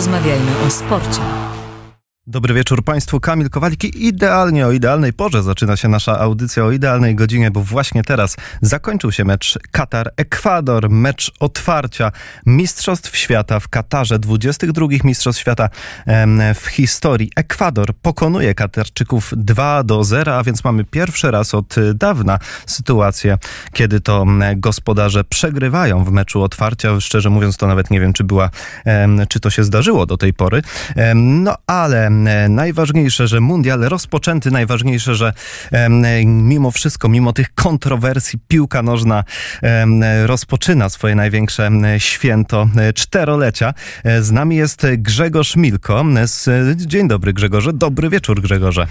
Porozmawiajmy o sporcie. Dobry wieczór Państwu, Kamil Kowalik i idealnie o idealnej porze zaczyna się nasza audycja o idealnej godzinie, bo właśnie teraz zakończył się mecz Katar-Ekwador, mecz otwarcia Mistrzostw Świata w Katarze, 22 Mistrzostw Świata w historii. Ekwador pokonuje Katarczyków 2 do 0, a więc mamy pierwszy raz od dawna sytuację, kiedy to gospodarze przegrywają w meczu otwarcia. Szczerze mówiąc, to nawet nie wiem, czy była, czy to się zdarzyło do tej pory. No ale najważniejsze, że mundial rozpoczęty, najważniejsze, że mimo wszystko, mimo tych kontrowersji, piłka nożna rozpoczyna swoje największe święto e, czterolecia. E, z nami jest Grzegorz Milko. Dzień dobry Grzegorze, dobry wieczór Grzegorze.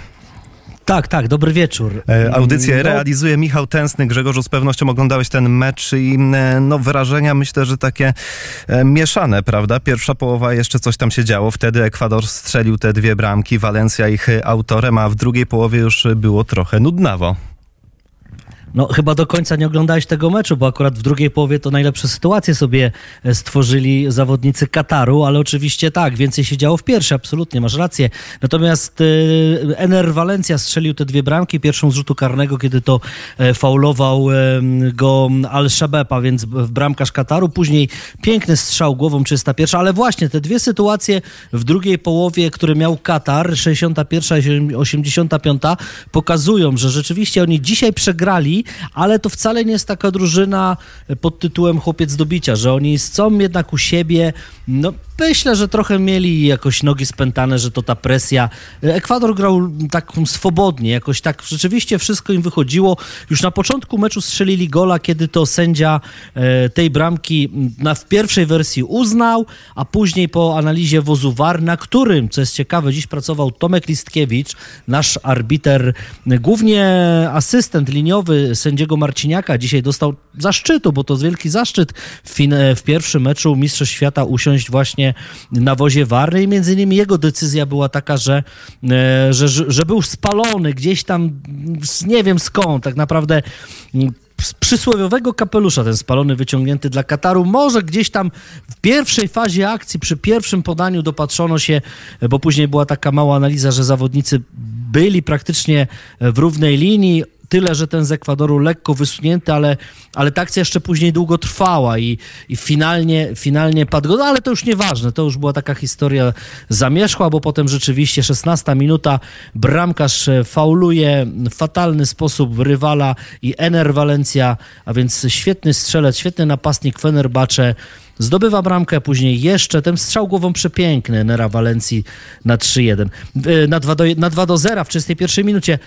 Tak, tak, dobry wieczór. E, audycję no. realizuje Michał Tęsny. Grzegorzu, z pewnością oglądałeś ten mecz i e, no, wrażenia myślę, że takie e, mieszane, prawda? Pierwsza połowa jeszcze coś tam się działo. Wtedy Ekwador strzelił te dwie bramki, Walencja ich autorem, a w drugiej połowie już było trochę nudnawo. No, chyba do końca nie oglądałeś tego meczu, bo akurat w drugiej połowie to najlepsze sytuacje sobie e, stworzyli zawodnicy Kataru, ale oczywiście tak, więcej się działo w pierwszej, absolutnie, masz rację. Natomiast e, Ener Valencia strzelił te dwie bramki, pierwszą z rzutu karnego, kiedy to e, faulował go Al-Shabaab, więc bramkarz Kataru. Później piękny strzał głową 301, ale właśnie te dwie sytuacje w drugiej połowie, które miał Katar, 61 i 85, pokazują, że rzeczywiście oni dzisiaj przegrali ale to wcale nie jest taka drużyna pod tytułem chłopiec do bicia, że oni są jednak u siebie, no myślę, że trochę mieli jakoś nogi spętane, że to ta presja. Ekwador grał tak swobodnie, jakoś tak rzeczywiście wszystko im wychodziło. Już na początku meczu strzelili gola, kiedy to sędzia e, tej bramki na, w pierwszej wersji uznał, a później po analizie wozu VAR, na którym, co jest ciekawe, dziś pracował Tomek Listkiewicz, nasz arbiter, głównie asystent liniowy sędziego Marciniaka, dzisiaj dostał zaszczytu, bo to wielki zaszczyt w, w pierwszym meczu Mistrzostw Świata usiąść właśnie na wozie Warny i między innymi jego decyzja była taka, że, e, że, że był spalony gdzieś tam, nie wiem skąd, tak naprawdę z przysłowiowego kapelusza ten spalony wyciągnięty dla Kataru. Może gdzieś tam w pierwszej fazie akcji, przy pierwszym podaniu dopatrzono się, bo później była taka mała analiza, że zawodnicy byli praktycznie w równej linii tyle, że ten z Ekwadoru lekko wysunięty, ale, ale ta akcja jeszcze później długo trwała i, i finalnie, finalnie padł No ale to już nieważne, to już była taka historia zamierzchła, bo potem rzeczywiście 16 minuta bramkarz fauluje w fatalny sposób rywala i Ener Valencia, a więc świetny strzelec, świetny napastnik Fenerbahce zdobywa bramkę, później jeszcze ten strzał głową przepiękny Nera Walencji na 3-1, e, na 2 do, na 2 do 0 w 31 minucie.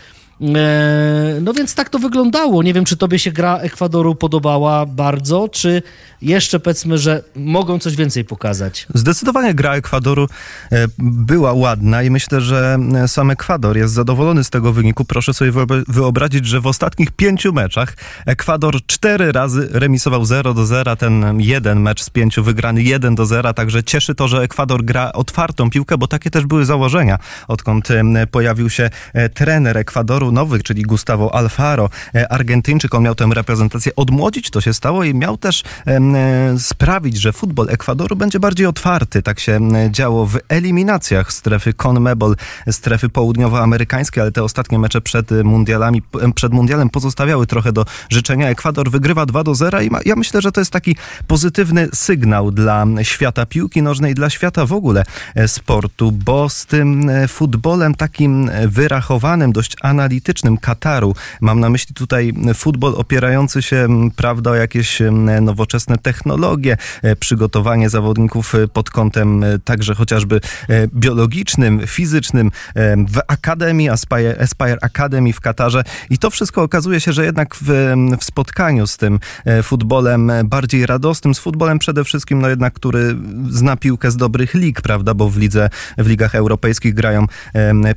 E, no więc tak to wyglądało. Nie wiem, czy tobie się gra Ekwadoru podobała bardzo, czy jeszcze powiedzmy, że mogą coś więcej pokazać. Zdecydowanie gra Ekwadoru e, była ładna i myślę, że e, sam Ekwador jest zadowolony z tego wyniku. Proszę sobie wyobrazić, że w ostatnich pięciu meczach Ekwador cztery razy remisował 0 do 0, ten jeden mecz z pięciu wygrany 1 do 0, także cieszy to, że Ekwador gra otwartą piłkę, bo takie też były założenia, odkąd pojawił się trener Ekwadoru nowych, czyli Gustavo Alfaro, Argentyńczyk, on miał tę reprezentację odmłodzić, to się stało i miał też E, sprawić, że futbol Ekwadoru będzie bardziej otwarty. Tak się działo w eliminacjach strefy CONMEBOL, strefy południowoamerykańskiej, ale te ostatnie mecze przed mundialami, przed mundialem pozostawiały trochę do życzenia. Ekwador wygrywa 2 do 0 i ma, ja myślę, że to jest taki pozytywny sygnał dla świata piłki nożnej, dla świata w ogóle e, sportu, bo z tym e, futbolem takim wyrachowanym, dość analitycznym Kataru, mam na myśli tutaj futbol opierający się, prawda, o jakieś nowoczesne technologie, e, przygotowanie zawodników e, pod kątem e, także chociażby biologicznym, fizycznym w Akademii, Aspire, Aspire Academy w Katarze. I to wszystko okazuje się, że jednak w, w spotkaniu z tym futbolem bardziej radosnym, z futbolem przede wszystkim, no jednak, który zna piłkę z dobrych lig, prawda, bo w lidze, w ligach europejskich grają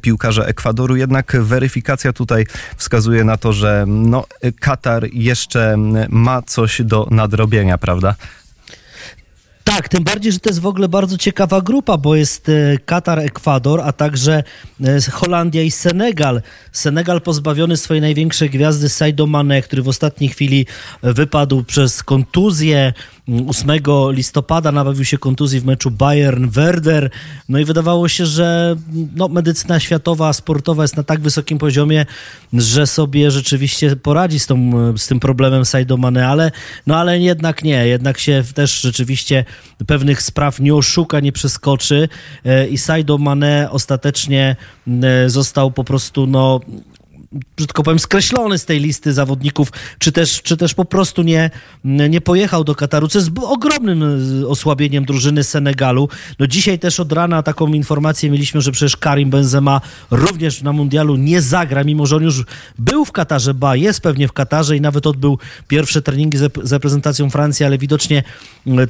piłkarze Ekwadoru, jednak weryfikacja tutaj wskazuje na to, że no, Katar jeszcze ma coś do nadrobienia, prawda? Tak, tym bardziej, że to jest w ogóle bardzo ciekawa grupa, bo jest e, Katar, Ekwador, a także e, Holandia i Senegal. Senegal pozbawiony swojej największej gwiazdy Saido Mane, który w ostatniej chwili wypadł przez kontuzję. 8 listopada nabawił się kontuzji w meczu Bayern-Werder. No i wydawało się, że no, medycyna światowa, sportowa jest na tak wysokim poziomie, że sobie rzeczywiście poradzi z, tą, z tym problemem Saido Mane, ale, no, ale jednak nie. Jednak się też rzeczywiście pewnych spraw nie oszuka, nie przeskoczy e, i Saido Mane ostatecznie e, został po prostu no, brzydko powiem, skreślony z tej listy zawodników, czy też, czy też po prostu nie, nie pojechał do Kataru, co jest ogromnym e, osłabieniem drużyny Senegalu. No dzisiaj też od rana taką informację mieliśmy, że przecież Karim Benzema również na mundialu nie zagra, mimo że on już był w Katarze, ba, jest pewnie w Katarze i nawet odbył pierwsze treningi z reprezentacją Francji, ale widocznie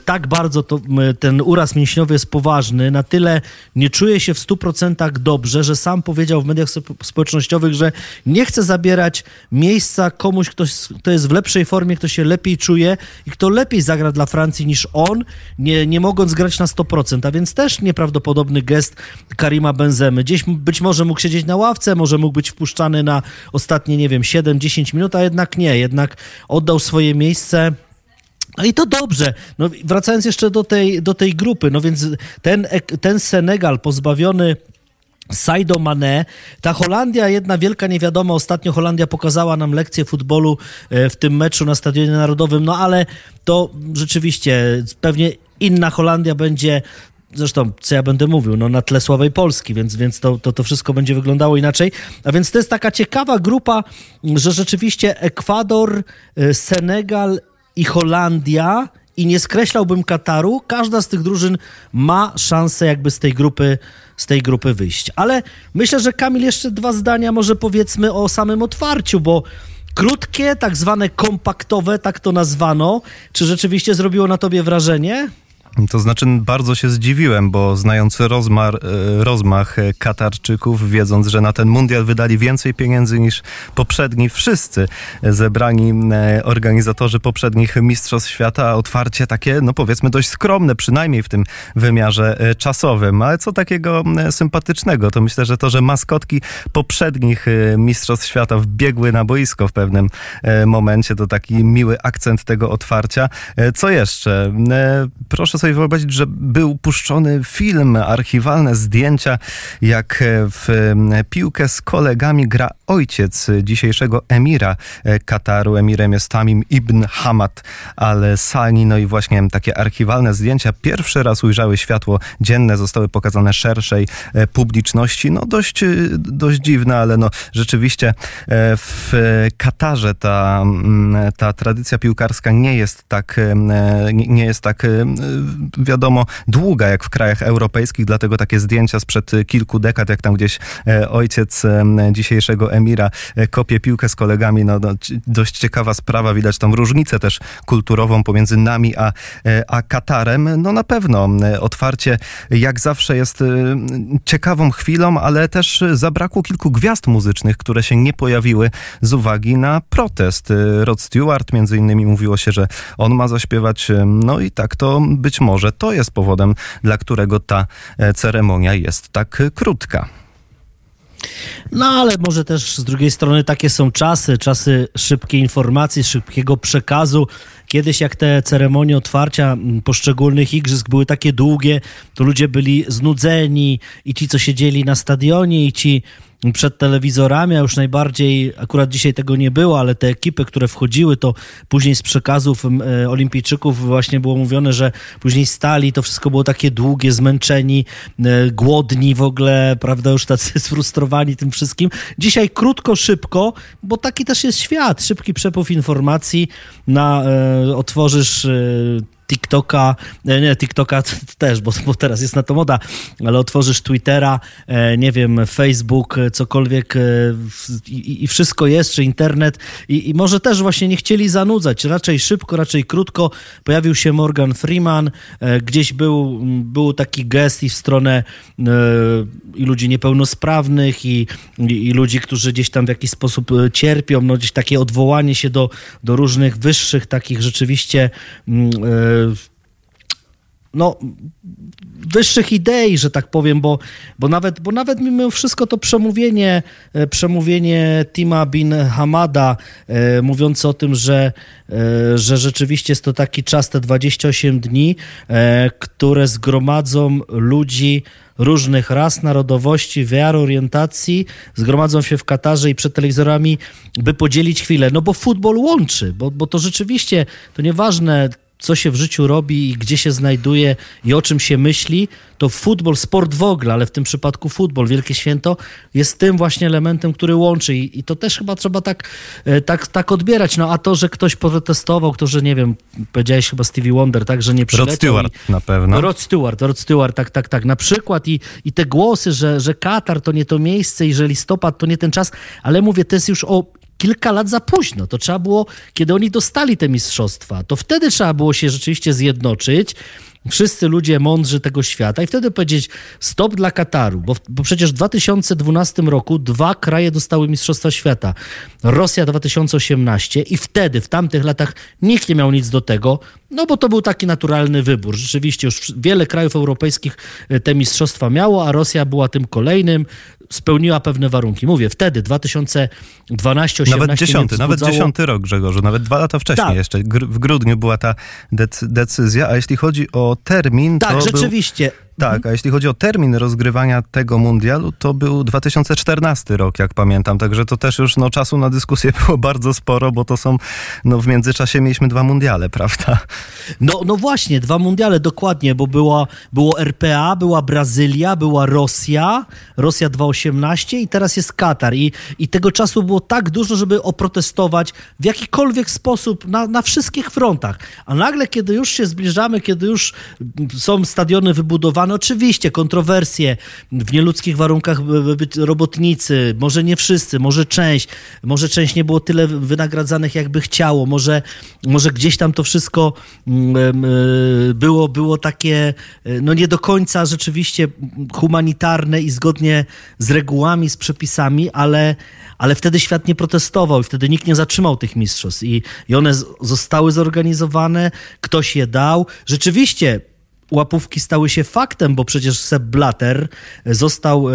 tak bardzo to, ten uraz mięśniowy jest poważny, na tyle nie czuje się w 100% dobrze, że sam powiedział w mediach społecznościowych, że nie chce zabierać miejsca komuś, kto, kto jest w lepszej formie, kto się lepiej czuje i kto lepiej zagra dla Francji niż on, nie, nie mogąc grać na 100%. A więc też nieprawdopodobny gest Karima Benzemy. Gdzieś być może mógł siedzieć na ławce, może mógł być wpuszczany na ostatnie, nie wiem, 7-10 minut, a jednak nie. Jednak oddał swoje miejsce. No i to dobrze. No, wracając jeszcze do tej, do tej grupy, no więc ten, ten Senegal pozbawiony Saido Mane. Ta Holandia, jedna wielka niewiadoma. Ostatnio Holandia pokazała nam lekcję futbolu e, w tym meczu na Stadionie Narodowym, no ale to rzeczywiście pewnie inna Holandia będzie zresztą, co ja będę mówił, no na tle słabej Polski, więc, więc to, to, to wszystko będzie wyglądało inaczej. A więc to jest taka ciekawa grupa, że rzeczywiście Ekwador, e, Senegal i Holandia i nie skreślałbym Kataru. Każda z tych drużyn ma szansę jakby z tej grupy, z tej grupy wyjść. Ale myślę, że Kamil jeszcze dwa zdania może powiedzmy o samym otwarciu, bo krótkie, tak zwane kompaktowe, tak to nazwano. Czy rzeczywiście zrobiło na tobie wrażenie? To znaczy bardzo się zdziwiłem, bo znając rozmar, e, rozmach Katarczyków, wiedząc, że na ten mundial wydali więcej pieniędzy niż poprzedni wszyscy zebrani e, organizatorzy poprzednich Mistrzostw Świata, otwarcie takie, no powiedzmy dość skromne, przynajmniej w tym wymiarze e, czasowym. Ale co takiego sympatycznego? To myślę, że to, że maskotki poprzednich Mistrzostw Świata wbiegły na boisko w pewnym momencie, to taki miły akcent tego otwarcia. Co jeszcze? Proszę sobie sobie wyobrazić, że był puszczony film, archiwalne zdjęcia, jak w piłkę z kolegami gra ojciec dzisiejszego emira e, Kataru. Emirem jest Tamim ibn Hamad al-Sani. No i właśnie takie archiwalne zdjęcia pierwszy raz ujrzały światło dzienne, zostały pokazane szerszej e, publiczności. No dość, e, dość dziwne, ale no rzeczywiście w Katarze ta, ta tradycja piłkarska nie jest tak, nie jest tak wiadomo, długa jak w krajach europejskich, dlatego takie zdjęcia sprzed kilku dekad, jak tam gdzieś e, ojciec e, dzisiejszego emira e, kopie piłkę z kolegami, no, no dość ciekawa sprawa, widać tam różnicę też kulturową pomiędzy nami a, a Katarem. No na pewno otwarcie jak zawsze jest ciekawą chwilą, ale też zabrakło kilku gwiazd muzycznych, które się nie pojawiły z uwagi na protest. Rod Stewart między innymi mówiło się, że on ma zaśpiewać, no i tak to być może to jest powodem, dla którego ta e, ceremonia jest tak krótka. No ale może też z drugiej strony takie są czasy, czasy szybkiej informacji, szybkiego przekazu. Kiedyś jak te ceremonie otwarcia poszczególnych igrzysk były takie długie, to ludzie byli znudzeni i ci, co siedzieli na stadionie i ci przed telewizorami, a już najbardziej, akurat dzisiaj tego nie było, ale te ekipy, które wchodziły, to później z przekazów e, olimpijczyków właśnie było mówione, że później stali, to wszystko było takie długie, zmęczeni, e, głodni w ogóle, prawda, już tacy sfrustrowani tym wszystkim. Dzisiaj krótko, szybko, bo taki też jest świat, szybki przepływ informacji, na, e, otworzysz TikToka, e, nie, TikToka też, bo, bo teraz jest na to moda, ale otworzysz Twittera, e, nie wiem, Facebook, e, cokolwiek i, i wszystko jest, czy internet I, i, może też właśnie nie chcieli zanudzać, raczej szybko, raczej krótko. Pojawił się Morgan Freeman, gdzieś był, był taki gest i w stronę i ludzi niepełnosprawnych i, i, i ludzi, którzy gdzieś tam w jakiś sposób cierpią, no gdzieś takie odwołanie się do, do różnych wyższych takich rzeczywiście no, wyższych idei, że tak powiem, bo, bo, nawet, bo nawet mimo wszystko to przemówienie, e, przemówienie Tima bin Hamada, e, mówiące o tym, że, e, że rzeczywiście jest to taki czas, te 28 dni, e, które zgromadzą ludzi różnych ras, narodowości, wiar, orientacji, zgromadzą się w Katarze i przed telewizorami, by podzielić chwilę. No bo futbol łączy, bo, bo to rzeczywiście, to nieważne co się w życiu robi i gdzie się znajduje i o czym się myśli, to futbol, sport w ogóle, ale w tym przypadku futbol, Wielkie Święto, jest tym właśnie elementem, który łączy i, i to też chyba trzeba tak, e, tak, tak odbierać. No a to, że ktoś protestował, kto, że nie wiem, powiedziałeś chyba Stevie Wonder, tak, że nie przyleciał. Rod Stewart i, na pewno. Rod Stewart, Rod Stewart, tak, tak, tak. Na przykład i, i te głosy, że, że Katar to nie to miejsce i że listopad to nie ten czas, ale mówię, to jest już o kilka lat za późno. To trzeba było, kiedy oni dostali te mistrzostwa, to wtedy trzeba było się rzeczywiście zjednoczyć. Wszyscy ludzie mądrzy tego świata i wtedy powiedzieć stop dla Kataru, bo, bo przecież w 2012 roku dwa kraje dostały Mistrzostwa Świata. Rosja 2018 i wtedy, w tamtych latach nikt nie miał nic do tego, no bo to był taki naturalny wybór. Rzeczywiście już wiele krajów europejskich e, te mistrzostwa miało, a Rosja była tym kolejnym spełniła pewne warunki. Mówię, wtedy, 2012 18 Nawet dziesiąty, wzbudzało... nawet dziesiąty rok, Grzegorzu, nawet dwa lata wcześniej Tak. jeszcze. W grudniu była ta dec- decyzja, a jeśli chodzi o termin, Tak, to był... Tak, a jeśli chodzi o termin rozgrywania tego mundialu, to był 2014 rok, jak pamiętam. Także to też już no, czasu na dyskusję było bardzo sporo, bo to są, no w międzyczasie mieliśmy dwa mundiale, prawda? No, no właśnie, dwa mundiale dokładnie, bo była, było RPA, była Brazylia, była Rosja, Rosja 2.18 i teraz jest Katar. I, I tego czasu było tak dużo, żeby oprotestować w jakikolwiek sposób na, na wszystkich frontach. A nagle, kiedy już się zbliżamy, kiedy już są stadiony wybudowane, oczywiście kontrowersje w nieludzkich warunkach robotnicy, może nie wszyscy, może część, może część nie było tyle wynagradzanych, jakby chciało, może, może gdzieś tam to wszystko mm, e, było, było takie, e, no nie do końca rzeczywiście humanitarne i zgodnie z regułami, z przepisami, ale, ale wtedy świat nie protestował i wtedy nikt nie zatrzymał tych mistrzostw i, i one zostały zorganizowane, ktoś je dał. Rzeczywiście łapówki stały się faktem, bo przecież Sepp Blatter został...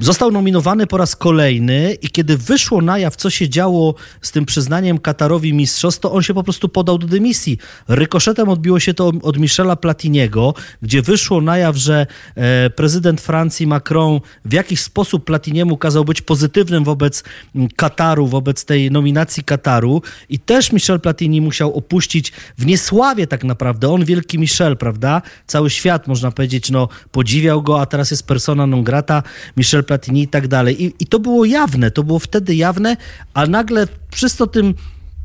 Został nominowany po raz kolejny i kiedy wyszło na jaw, co się działo z tym przyznaniem Katarowi mistrzostw, to on się po prostu podał do dymisji. Rykoszetem odbiło się to od Michela Platiniego, gdzie wyszło na jaw, że e, prezydent Francji Macron w jakiś sposób Platiniemu kazał być pozytywnym wobec mm, Kataru, wobec tej nominacji Kataru i też Michel Platini musiał opuścić w niesławie tak naprawdę. On wielki Michel, prawda? Cały świat, można powiedzieć, no podziwiał go, a teraz jest persona non grata, Michel Platini i tak dalej. I, I to było jawne, to było wtedy jawne, a nagle wszyscy o tym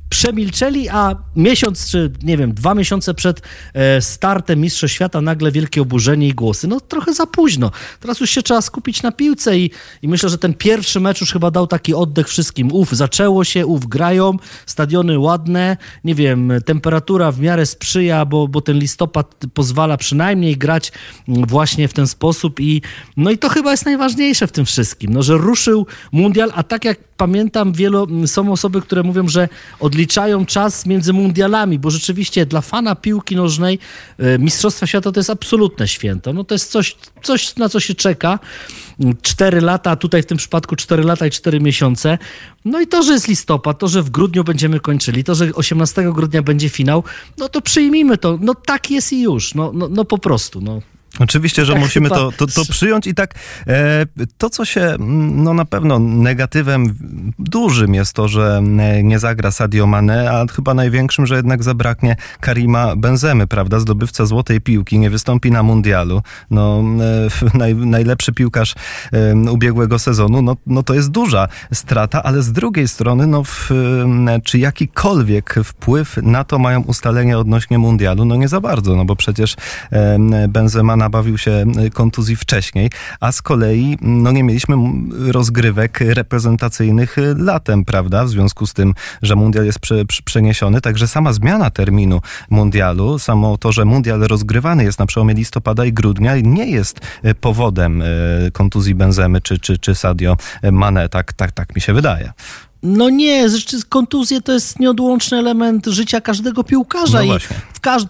przemilczeli, a miesiąc czy nie wiem, dwa miesiące przed e, startem Mistrzostw Świata nagle wielkie oburzenie i głosy. No trochę za późno. Teraz już się trzeba skupić na piłce i, i myślę, że ten pierwszy mecz już chyba dał taki oddech wszystkim. Uf, zaczęło się, uf, grają, stadiony ładne, nie wiem, temperatura w miarę sprzyja, bo, bo ten listopad pozwala przynajmniej grać mm, właśnie w ten sposób i no i to chyba jest najważniejsze w tym wszystkim, no, że ruszył mundial, a tak jak pamiętam, wielu, są osoby, które mówią, że odliczają czas między mundialami, bo rzeczywiście dla fana piłki nożnej e, Mistrzostwa Świata to jest absolutne święto. No to jest coś, coś na co się czeka. Cztery lata, tutaj w tym przypadku cztery lata i cztery miesiące. No i to, że jest listopad, to, że w grudniu będziemy kończyli, to, że 18 grudnia będzie finał, no to przyjmijmy to. No tak jest i już. No, no, no po prostu. No. Oczywiście, że Tak musimy to, to, to przyjąć i tak e, to, co się mm, no na pewno negatywem dużym jest to, że e, nie zagra Sadio Mane, a chyba największym, że jednak zabraknie Karima Benzemy, prawda, zdobywca złotej piłki, nie wystąpi na mundialu. No, e, naj, najlepszy piłkarz e, ubiegłego sezonu, no, no to jest duża strata, ale z drugiej strony, no w, e, czy jakikolwiek wpływ na to mają ustalenia odnośnie mundialu? No nie za bardzo, no bo przecież e, Benzema nabawił się kontuzji wcześniej, a z kolei no nie mieliśmy rozgrywek reprezentacyjnych latem, prawda? W związku z tym, że mundial jest prze, prze- przeniesiony, także sama zmiana terminu mundialu, samo to, że mundial rozgrywany jest na przełomie listopada i grudnia nie jest e, powodem e, kontuzji Benzemy czy, czy, czy Sadio Mane, tak, tak, tak mi się wydaje. No nie, kontuzje to jest nieodłączny element życia każdego piłkarza No i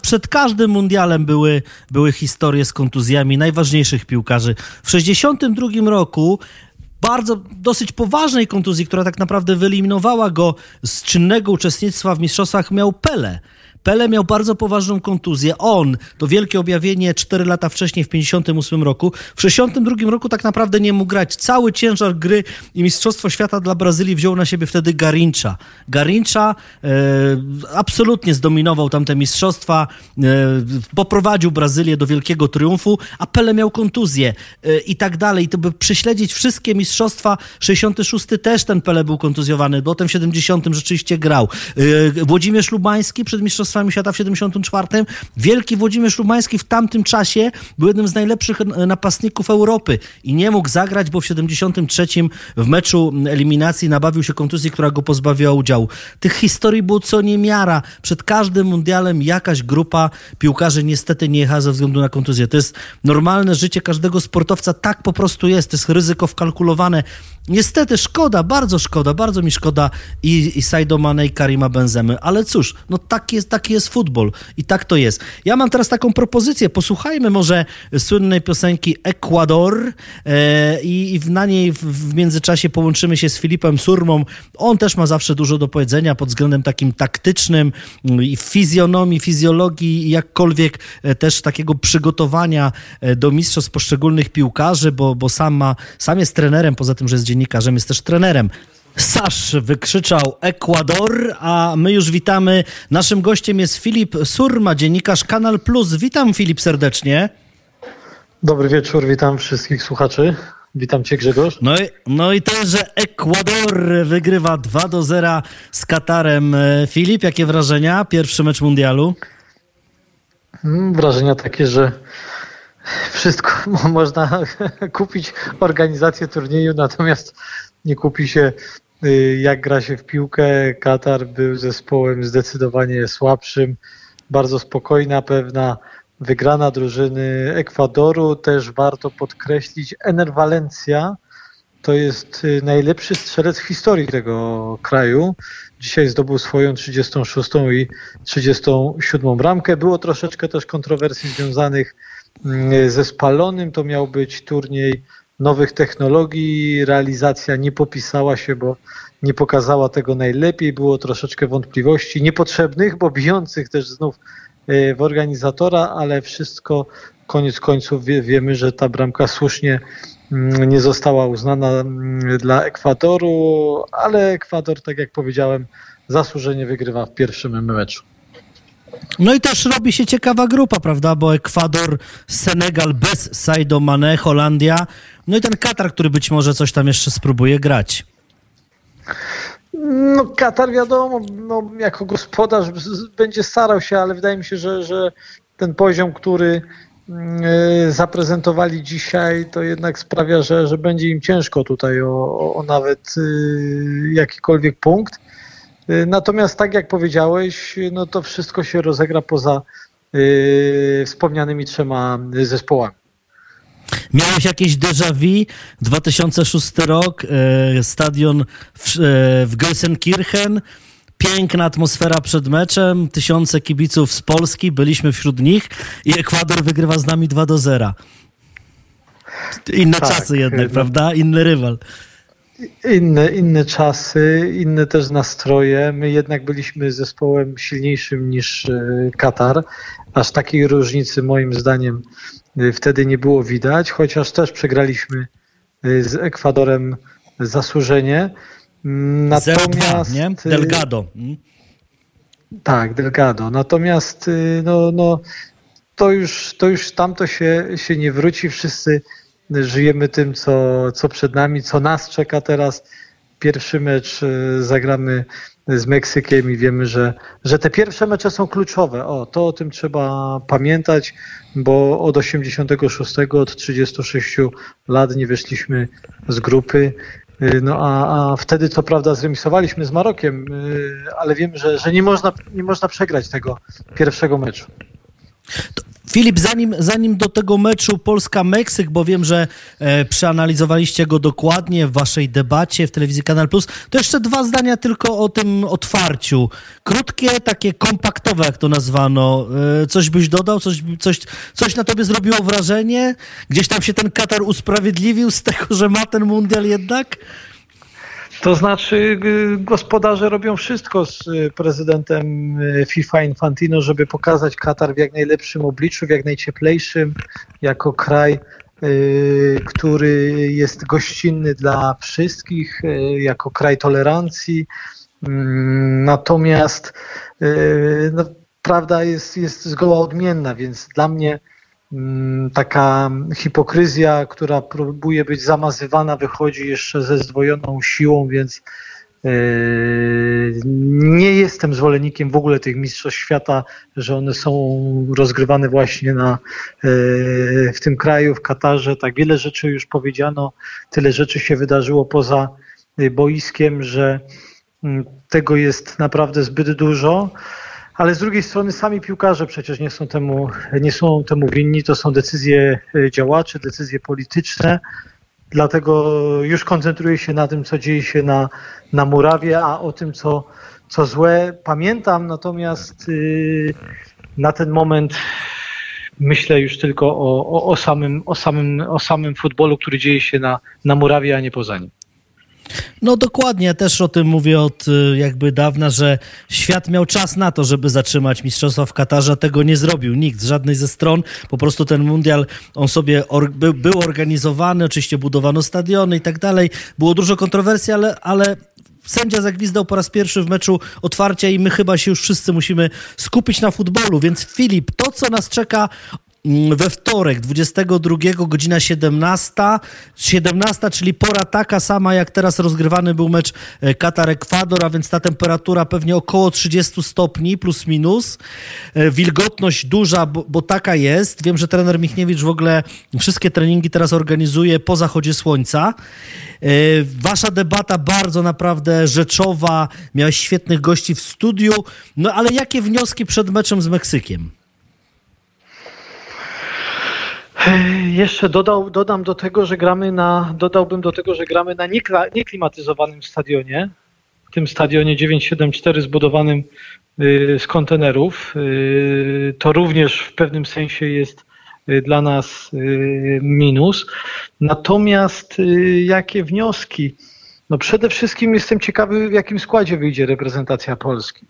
przed każdym mundialem były, były historie z kontuzjami najważniejszych piłkarzy. W 62 roku bardzo dosyć poważnej kontuzji, która tak naprawdę wyeliminowała go z czynnego uczestnictwa w mistrzostwach, miał Pele. Pele miał bardzo poważną kontuzję. On, to wielkie objawienie 4 lata wcześniej, w 58 roku. W 62 roku tak naprawdę nie mógł grać. Cały ciężar gry i Mistrzostwo Świata dla Brazylii wziął na siebie wtedy Garincha. Garincha e, absolutnie zdominował tamte mistrzostwa, e, poprowadził Brazylię do wielkiego triumfu, a Pele miał kontuzję e, i tak dalej. I to by prześledzić wszystkie mistrzostwa. 66 też ten Pele był kontuzjowany, potem w 70 rzeczywiście grał. E, Włodzimierz Lubański przed mistrzostwami Mistrzostwami Świata w 74. Wielki Włodzimierz Lubański w tamtym czasie był jednym z najlepszych napastników Europy i nie mógł zagrać, bo w 73 w meczu eliminacji nabawił się kontuzji, która go pozbawiła udziału. Tych historii było co niemiara. Przed każdym mundialem jakaś grupa piłkarzy niestety nie jechała ze względu na kontuzję. To jest normalne życie każdego sportowca. Tak po prostu jest. To jest ryzyko wkalkulowane. Niestety szkoda, bardzo szkoda, bardzo mi szkoda i, i Mane i Karima Benzemy, ale cóż, no tak jest, taki jest futbol i tak to jest. Ja mam teraz taką propozycję, posłuchajmy może słynnej piosenki Ecuador e, i, na niej w, w, międzyczasie połączymy się z Filipem Surmą. On też ma zawsze dużo do powiedzenia pod względem takim taktycznym i fizjonomii, fizjologii, jakkolwiek e, też takiego przygotowania e, do mistrzostw poszczególnych piłkarzy, bo, bo sam, ma, sam jest trenerem, poza tym, że jest dziennikarzem, jest też trenerem. Sasz wykrzyczał Ekwador, a my już witamy. Naszym gościem jest Filip Surma, dziennikarz Kanal Plus. Witam Filip serdecznie. Dobry wieczór, witam wszystkich słuchaczy. Witam cię Grzegorz. No i, no i to, że Ekwador wygrywa 2 do 0 z Katarem. Filip, jakie wrażenia? Pierwszy mecz mundialu? Mm, wrażenia takie, że wszystko można kupić organizację turnieju, natomiast nie kupi się y, jak gra się w piłkę. Katar był zespołem zdecydowanie słabszym, bardzo spokojna, pewna wygrana drużyny Ekwadoru. Też warto podkreślić, Enerwalencja to jest y, najlepszy strzelec w historii tego kraju. Dzisiaj zdobył swoją 36 i 37 bramkę. Było troszeczkę też kontrowersji związanych mm, ze spalonym. To miał być turniej nowych technologii. Realizacja nie popisała się, bo nie pokazała tego najlepiej. Było troszeczkę wątpliwości niepotrzebnych, bo bijących też znów e, w organizatora, ale wszystko koniec końców wie, wiemy, że ta bramka słusznie mm, nie została uznana mm, dla Ekwadoru, ale Ekwador, tak jak powiedziałem, zasłużenie wygrywa w pierwszym meczu. No i też robi się ciekawa grupa, prawda? Bo Ekwador, Senegal bez Saido Mane, Holandia, no i ten Katar, który być może coś tam jeszcze spróbuje grać. No Katar wiadomo, no, jako gospodarz będzie starał się, ale wydaje mi się, że, że ten poziom, który yy, zaprezentowali dzisiaj, to jednak sprawia, że, że będzie im ciężko tutaj o, o nawet yy, jakikolwiek punkt. Y, natomiast tak jak powiedziałeś, no to wszystko się rozegra poza yy, wspomnianymi trzema zespołami. Miałeś jakieś déjà vu? 2006 rok, e, stadion w, e, w Gelsenkirchen, piękna atmosfera przed meczem, tysiące kibiców z Polski, byliśmy wśród nich i Ekwador wygrywa z nami 2 do 0. Inne tak, czasy jednak, no. prawda? Inny rywal. Inne, inne czasy, inne też nastroje. My jednak byliśmy zespołem silniejszym niż e, Katar. Aż takiej różnicy moim zdaniem e, wtedy nie było widać, chociaż też przegraliśmy e, z Ekwadorem zasłużenie. Natomiast, nie? Delgado. Hmm? Tak, Delgado. Natomiast no, no, to już, to już tamto się, się nie wróci. Wszyscy żyjemy tym, co, co przed nami, co nas czeka teraz. Pierwszy mecz e, zagramy z Meksykiem i wiemy, że, że te pierwsze mecze są kluczowe. O, to o tym trzeba pamiętać, bo od 86, od 36 lat nie wyszliśmy z grupy. E, no a, a wtedy co prawda zremisowaliśmy z Marokiem, e, ale wiemy, że, że nie, można, nie można przegrać tego pierwszego meczu. Filip, zanim, zanim do tego meczu Polska-Meksyk, bo wiem, że e, przeanalizowaliście go dokładnie w waszej debacie w telewizji Kanal Plus, to jeszcze dwa zdania tylko o tym otwarciu. Krótkie, takie kompaktowe, jak to nazwano. E, coś byś dodał? Coś, coś, coś na tobie zrobiło wrażenie? Gdzieś tam się ten Katar usprawiedliwił z tego, że ma ten mundial jednak? To znaczy, gospodarze robią wszystko z y, prezydentem y, FIFA Infantino, żeby pokazać Katar w jak najlepszym obliczu, w jak najcieplejszym, jako kraj, y, który jest gościnny dla wszystkich, jako kraj tolerancji. Mm, natomiast no, prawda jest, jest zgoła odmienna, więc dla mnie taka hipokryzja, która próbuje być zamazywana, wychodzi jeszcze ze zdwojoną siłą, więc e, nie jestem zwolennikiem w ogóle tych mistrzostw świata, że one są rozgrywane właśnie na, e, w tym kraju, w Katarze. Tak wiele rzeczy już powiedziano, tyle rzeczy się wydarzyło poza boiskiem, że mm, tego jest naprawdę zbyt dużo ale z drugiej strony sami piłkarze przecież nie są temu, nie są temu winni, to są decyzje e, działaczy, decyzje polityczne, dlatego już koncentruję się na tym, co dzieje się na, na murawie, a o tym, co, co złe pamiętam, natomiast yy, na ten moment myślę już tylko o, o, o, samym, o, samym, o samym futbolu, który dzieje się na, na murawie, a nie poza nim. No dokładnie, ja też o tym mówię od y, jakby dawna, że świat miał czas na to, żeby zatrzymać mistrzostwa w Katarze, tego nie zrobił nikt, z żadnej ze stron. Po prostu ten mundial, on sobie or, był, był organizowany, oczywiście budowano stadiony i tak dalej. Było dużo kontrowersji, ale, ale sędzia zagwizdał po raz pierwszy w meczu otwarcia i my chyba się już wszyscy musimy skupić na futbolu. Więc Filip, to co nas czeka we wtorek, 22, godzina 17. 17, czyli pora taka sama, jak teraz rozgrywany był mecz e, Katar-Ekwador, a więc ta temperatura pewnie około 30 stopni plus minus. E, wilgotność duża, bo, bo taka jest. Wiem, że trener Michniewicz w ogóle wszystkie treningi teraz organizuje po zachodzie słońca. E, wasza debata bardzo naprawdę rzeczowa, miałeś świetnych gości w studiu. No ale jakie wnioski przed meczem z Meksykiem? Jeszcze dodał, dodam do tego, że gramy na, dodałbym do tego, że gramy na nieklimatyzowanym stadionie, w tym stadionie 974 zbudowanym y, z kontenerów. Y, to również w pewnym sensie jest y, dla nas minus. Natomiast jakie wnioski? No przede wszystkim jestem ciekawy, w jakim składzie wyjdzie reprezentacja Polski.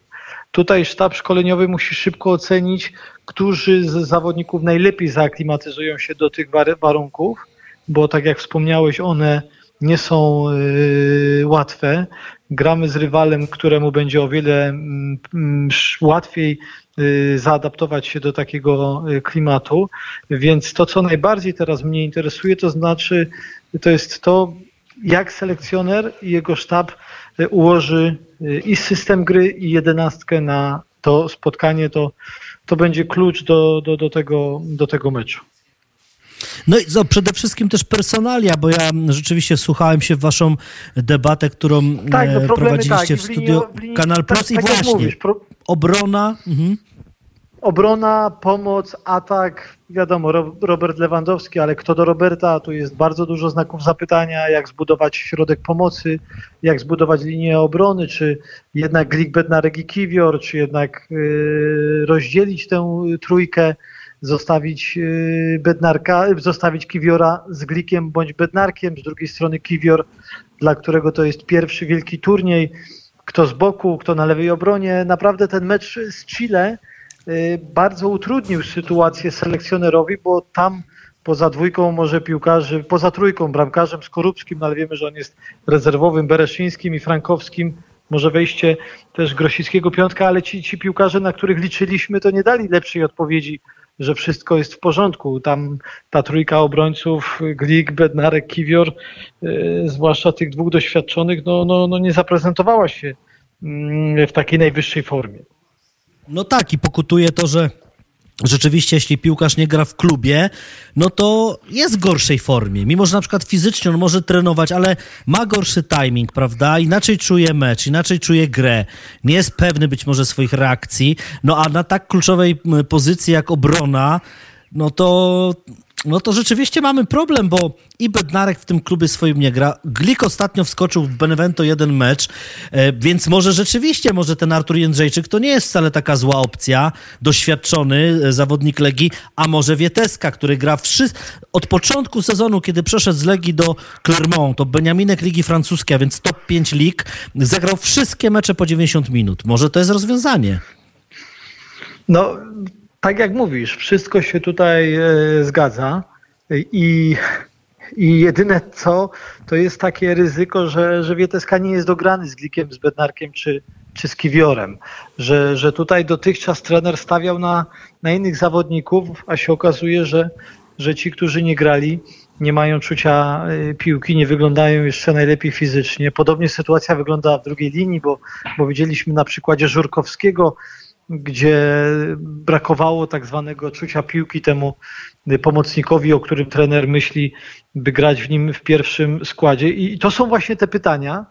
Tutaj sztab szkoleniowy musi szybko ocenić, którzy z zawodników najlepiej zaaklimatyzują się do tych warunków, bo tak jak wspomniałeś, one nie są y, łatwe. Gramy z rywalem, któremu będzie o wiele mm, mm, łatwiej y, zaadaptować się do takiego y, klimatu. Więc to, co najbardziej teraz mnie interesuje, to znaczy, to jest to, jak selekcjoner i jego sztab ułoży i system gry, i jedenastkę na to spotkanie, to, to będzie klucz do, do, do, tego, do tego meczu. No i co, przede wszystkim też personalia, bo ja rzeczywiście słuchałem się w waszą debatę, którą tak, no prowadziliście tak, w studio w linii, Kanal Plus tak, i tak właśnie mówisz, pro... obrona. Mhm. Obrona, pomoc, atak, wiadomo, Robert Lewandowski, ale kto do Roberta, tu jest bardzo dużo znaków zapytania, jak zbudować środek pomocy, jak zbudować linię obrony, czy jednak Glik, Bednarek i Kiwior, czy jednak yy, rozdzielić tę trójkę, zostawić yy, Bednarka, zostawić Kiwiora z Glikiem bądź Bednarkiem, z drugiej strony Kiwior, dla którego to jest pierwszy wielki turniej, kto z boku, kto na lewej obronie. Naprawdę ten mecz z Chile bardzo utrudnił sytuację selekcjonerowi, bo tam poza dwójką może piłkarzy, poza trójką bramkarzem Skorupskim, no ale wiemy, że on jest rezerwowym, Bereszyńskim i Frankowskim, może wejście też Grosickiego piątka, ale ci, ci piłkarze, na których liczyliśmy, to nie dali lepszej odpowiedzi, że wszystko jest w porządku. Tam ta trójka obrońców, Glik, Bednarek, Kiwior, yy, zwłaszcza tych dwóch doświadczonych, no, no, no nie zaprezentowała się yy, w takiej najwyższej formie. No tak, i pokutuje to, że rzeczywiście, jeśli piłkarz nie gra w klubie, no to jest w gorszej formie. Mimo, że na przykład fizycznie on może trenować, ale ma gorszy timing, prawda? Inaczej czuje mecz, inaczej czuje grę. Nie jest pewny być może swoich reakcji. No a na tak kluczowej pozycji jak obrona, no to no to rzeczywiście mamy problem, bo i Bednarek w tym klubie swoim nie gra. Glik ostatnio wskoczył w Benevento jeden mecz, e, więc może rzeczywiście, może ten Artur Jędrzejczyk to nie jest wcale taka zła opcja. Doświadczony e, zawodnik Legii, a może Wieteska, który gra. Od początku sezonu, kiedy przeszedł z Legii do Clermont, to Beniaminek Ligi Francuskiej, a więc top 5 lig, zagrał wszystkie mecze po 90 minut. Może to jest rozwiązanie. No, tak jak mówisz, wszystko się tutaj e, zgadza i, i jedyne co, to jest takie ryzyko, że, że Wieteska nie jest dograny z Glikiem, z Bednarkiem czy, czy z Kiwiorem, że, że tutaj dotychczas trener stawiał na, na innych zawodników, a się okazuje, że, że ci, którzy nie grali, nie mają czucia e, piłki, nie wyglądają jeszcze najlepiej fizycznie. Podobnie sytuacja wygląda w drugiej linii, bo, bo widzieliśmy na przykładzie Żurkowskiego, gdzie brakowało tak zwanego czucia piłki temu pomocnikowi, o którym trener myśli, by grać w nim w pierwszym składzie. I to są właśnie te pytania,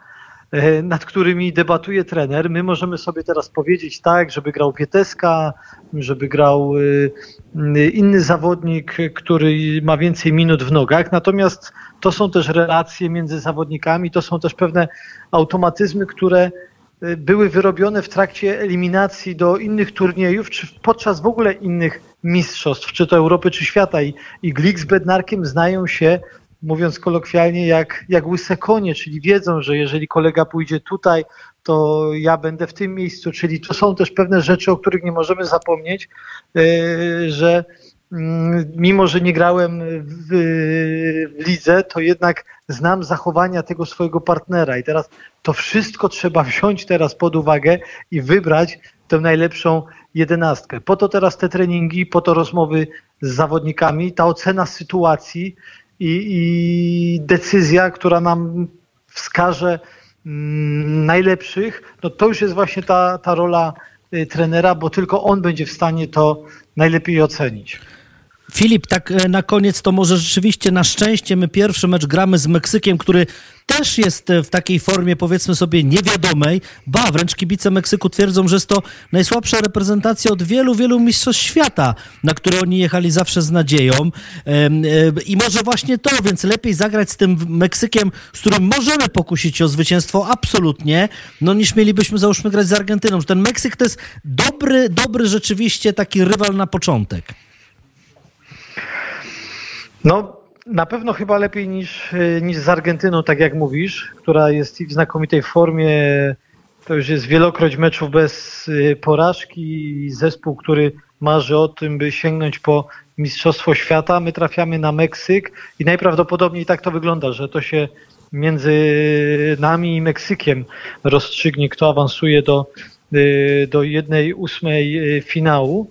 e, nad którymi debatuje trener. My możemy sobie teraz powiedzieć tak, żeby grał Pieteska, żeby grał e, inny zawodnik, który ma więcej minut w nogach. Natomiast to są też relacje między zawodnikami, to są też pewne automatyzmy, które były wyrobione w trakcie eliminacji do innych turniejów, czy podczas w ogóle innych mistrzostw, czy to Europy, czy świata. I, i Glik z Bednarkiem znają się, mówiąc kolokwialnie, jak, jak łyse konie, czyli wiedzą, że jeżeli kolega pójdzie tutaj, to ja będę w tym miejscu. Czyli to są też pewne rzeczy, o których nie możemy zapomnieć, yy, że mimo że nie grałem w, w, lidze, to jednak znam zachowania tego swojego partnera i teraz to wszystko trzeba wziąć teraz pod uwagę i wybrać tę najlepszą jedenastkę. Po to teraz te treningi, po to rozmowy z zawodnikami, ta ocena sytuacji i, i decyzja, która nam wskaże mm, najlepszych, no to już jest właśnie ta, ta rola y, trenera, bo tylko on będzie w stanie to najlepiej ocenić. Filip, tak e, na koniec to może rzeczywiście na szczęście my pierwszy mecz gramy z Meksykiem, który też jest e, w takiej formie powiedzmy sobie niewiadomej. Ba, wręcz kibice Meksyku twierdzą, że jest to najsłabsza reprezentacja od wielu, wielu mistrzostw świata, na które oni jechali zawsze z nadzieją. E, I może właśnie to, więc lepiej zagrać z tym Meksykiem, z którym możemy pokusić o zwycięstwo absolutnie, no niż mielibyśmy załóżmy grać z Argentyną. Ten Meksyk to jest dobry, dobry rzeczywiście taki rywal na początek. No, na pewno chyba lepiej niż, niż z Argentyną, tak jak mówisz, która jest w znakomitej formie. To już jest wielokroć meczów bez y, porażki. Zespół, który marzy o tym, by sięgnąć po Mistrzostwo Świata. My trafiamy na Meksyk i najprawdopodobniej tak to wygląda, że to się między nami i Meksykiem rozstrzygnie, kto awansuje do, y, do jednej ósmej y, finału.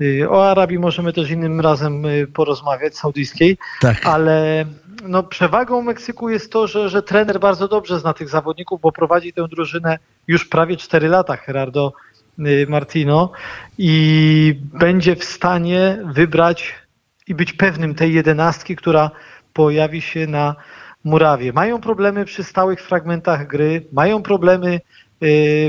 Y, o Arabii możemy też innym razem y, porozmawiać, saudyjskiej, tak. ale no, przewagą Meksyku jest to, że, że trener bardzo dobrze zna tych zawodników, bo prowadzi tę drużynę już prawie 4 lata, Gerardo y, Martino, i będzie w stanie wybrać i być pewnym tej jedenastki, która pojawi się na murawie. Mają problemy przy stałych fragmentach gry, mają problemy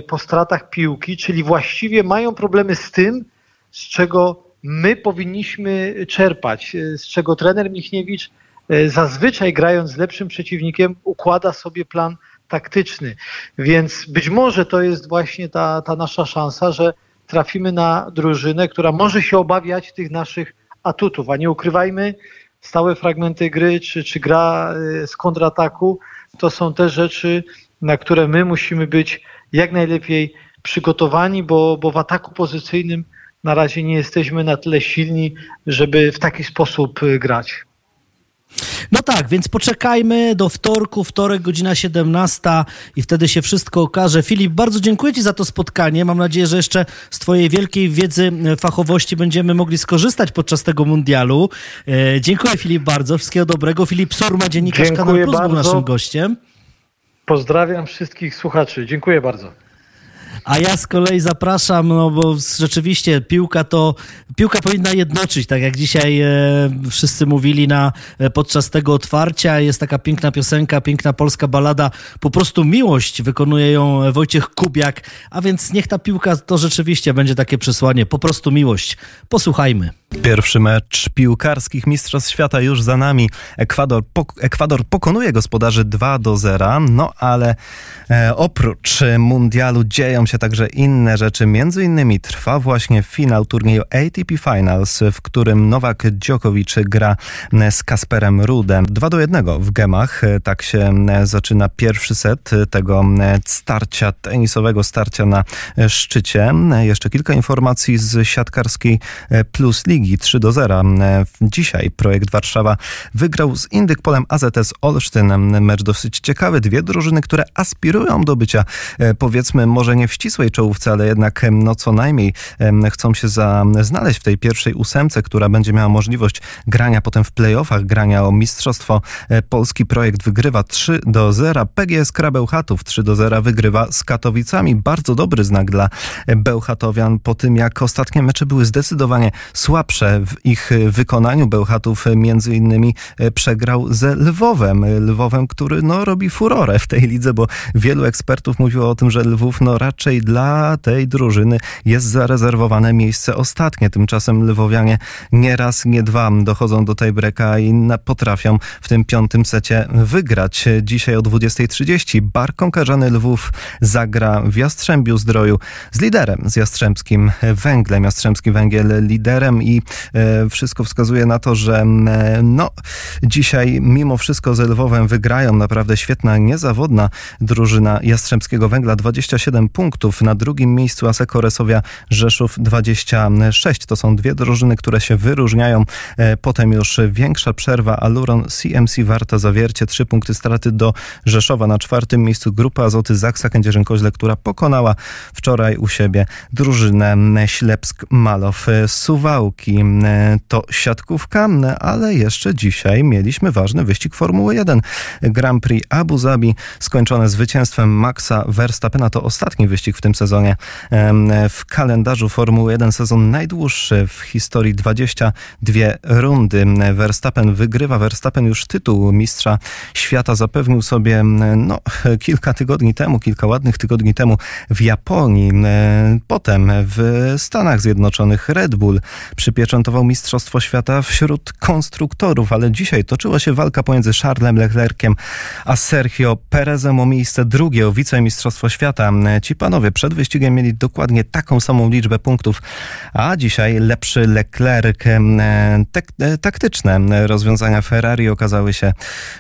po stratach piłki, czyli właściwie mają problemy z tym, z czego my powinniśmy czerpać, z czego trener Michniewicz e, zazwyczaj grając z lepszym przeciwnikiem układa sobie plan taktyczny. Więc być może to jest właśnie ta, ta nasza szansa, że trafimy na drużynę, która może się obawiać tych naszych atutów, a nie ukrywajmy, stałe fragmenty gry czy, czy gra e, z kontrataku to są te rzeczy, na które my musimy być jak najlepiej przygotowani, bo, bo w ataku pozycyjnym na razie nie jesteśmy na tyle silni, żeby w taki sposób y, grać. No tak, więc poczekajmy do wtorku, wtorek, godzina 17 i wtedy się wszystko okaże. Filip, bardzo dziękuję Ci za to spotkanie. Mam nadzieję, że jeszcze z Twojej wielkiej wiedzy, y, fachowości będziemy mogli skorzystać podczas tego mundialu. E, dziękuję Filip bardzo, wszystkiego dobrego. Filip Surma, dziennikarz dziękuję Kanal Plus, był naszym gościem. Pozdrawiam wszystkich słuchaczy. Dziękuję bardzo. A ja z kolei zapraszam, no bo rzeczywiście piłka to, piłka powinna jednoczyć, tak jak dzisiaj e, wszyscy mówili na, e, podczas tego otwarcia. Jest taka piękna piosenka, piękna polska balada, po prostu miłość, wykonuje ją Wojciech Kubiak, a więc niech ta piłka to rzeczywiście będzie takie przesłanie, po prostu miłość. Posłuchajmy. Pierwszy mecz piłkarskich Mistrzostw Świata już za nami. Ekwador, pok Ekwador pokonuje gospodarzy 2 do 0, no ale e, oprócz mundialu dzieją się także inne rzeczy. Między innymi trwa właśnie finał turnieju ATP Finals, w którym Nowak Djokovic gra z Kasperem Rudem. 2 do 1 w gemach. Tak się zaczyna pierwszy set tego starcia tenisowego, starcia na szczycie. Jeszcze kilka informacji z siatkarskiej Plus Ligi 3 do 0. Dzisiaj projekt Warszawa wygrał z Indykpolem AZS Olsztyn. Mecz dosyć ciekawy. Dwie drużyny, które aspirują do bycia powiedzmy może nie w ścisłej czołówce, ale jednak no co najmniej chcą się za, znaleźć w tej pierwszej ósemce, która będzie miała możliwość grania potem w playoffach, grania o Mistrzostwo Polski. Projekt wygrywa 3 do 0. PGS Krabełchatów 3 do 0 wygrywa z Katowicami. Bardzo dobry znak dla Bełchatowian po tym, jak ostatnie mecze były zdecydowanie słabsze w ich wykonaniu. Bełchatów między innymi przegrał ze Lwowem. Lwowem, który no, robi furorę w tej lidze, bo wielu ekspertów mówiło o tym, że Lwów no, raczej dla tej drużyny jest zarezerwowane miejsce ostatnie. Tymczasem Lwowianie nie raz, nie dwa dochodzą do tej breka i potrafią w tym piątym secie wygrać. Dzisiaj o 20.30 Bar Konkarzany Lwów zagra w Jastrzębiu Zdroju z liderem, z Jastrzębskim Węglem. Jastrzębski Węgiel liderem i e, wszystko wskazuje na to, że e, no, dzisiaj mimo wszystko z Lwowem wygrają. Naprawdę świetna, niezawodna drużyna Jastrzębskiego Węgla. 27 punktów. Na drugim miejscu Aseko Resowia Rzeszów 26. To są dwie drużyny, które się wyróżniają. E, potem już większa przerwa. Aluron CMC Warta Zawiercie. Trzy punkty straty do Rzeszowa. Na czwartym miejscu grupa Azoty Zaksa Kędzierzyn-Koźle, która pokonała wczoraj u siebie drużynę Ślepsk-Malow Suwałki. To siatkówka, ale jeszcze dzisiaj mieliśmy ważny wyścig Formuły 1. Grand Prix Abu Zabi skończone zwycięstwem Maxa Verstappena. To ostatni wyścig w tym sezonie w kalendarzu Formuły 1. Sezon najdłuższy w historii 22 rundy. Verstappen wygrywa. Verstappen już tytuł mistrza świata zapewnił sobie no, kilka tygodni temu, kilka ładnych tygodni temu w Japonii. Potem w Stanach Zjednoczonych Red Bull przypieczętował Mistrzostwo Świata wśród konstruktorów, ale dzisiaj toczyła się walka pomiędzy Charlesem Leclerciem a Sergio Perezem o miejsce drugie, o wicemistrzostwo świata. Ci panowie przed wyścigiem mieli dokładnie taką samą liczbę punktów, a dzisiaj lepszy Leclerc. taktyczne rozwiązania Ferrari okazały się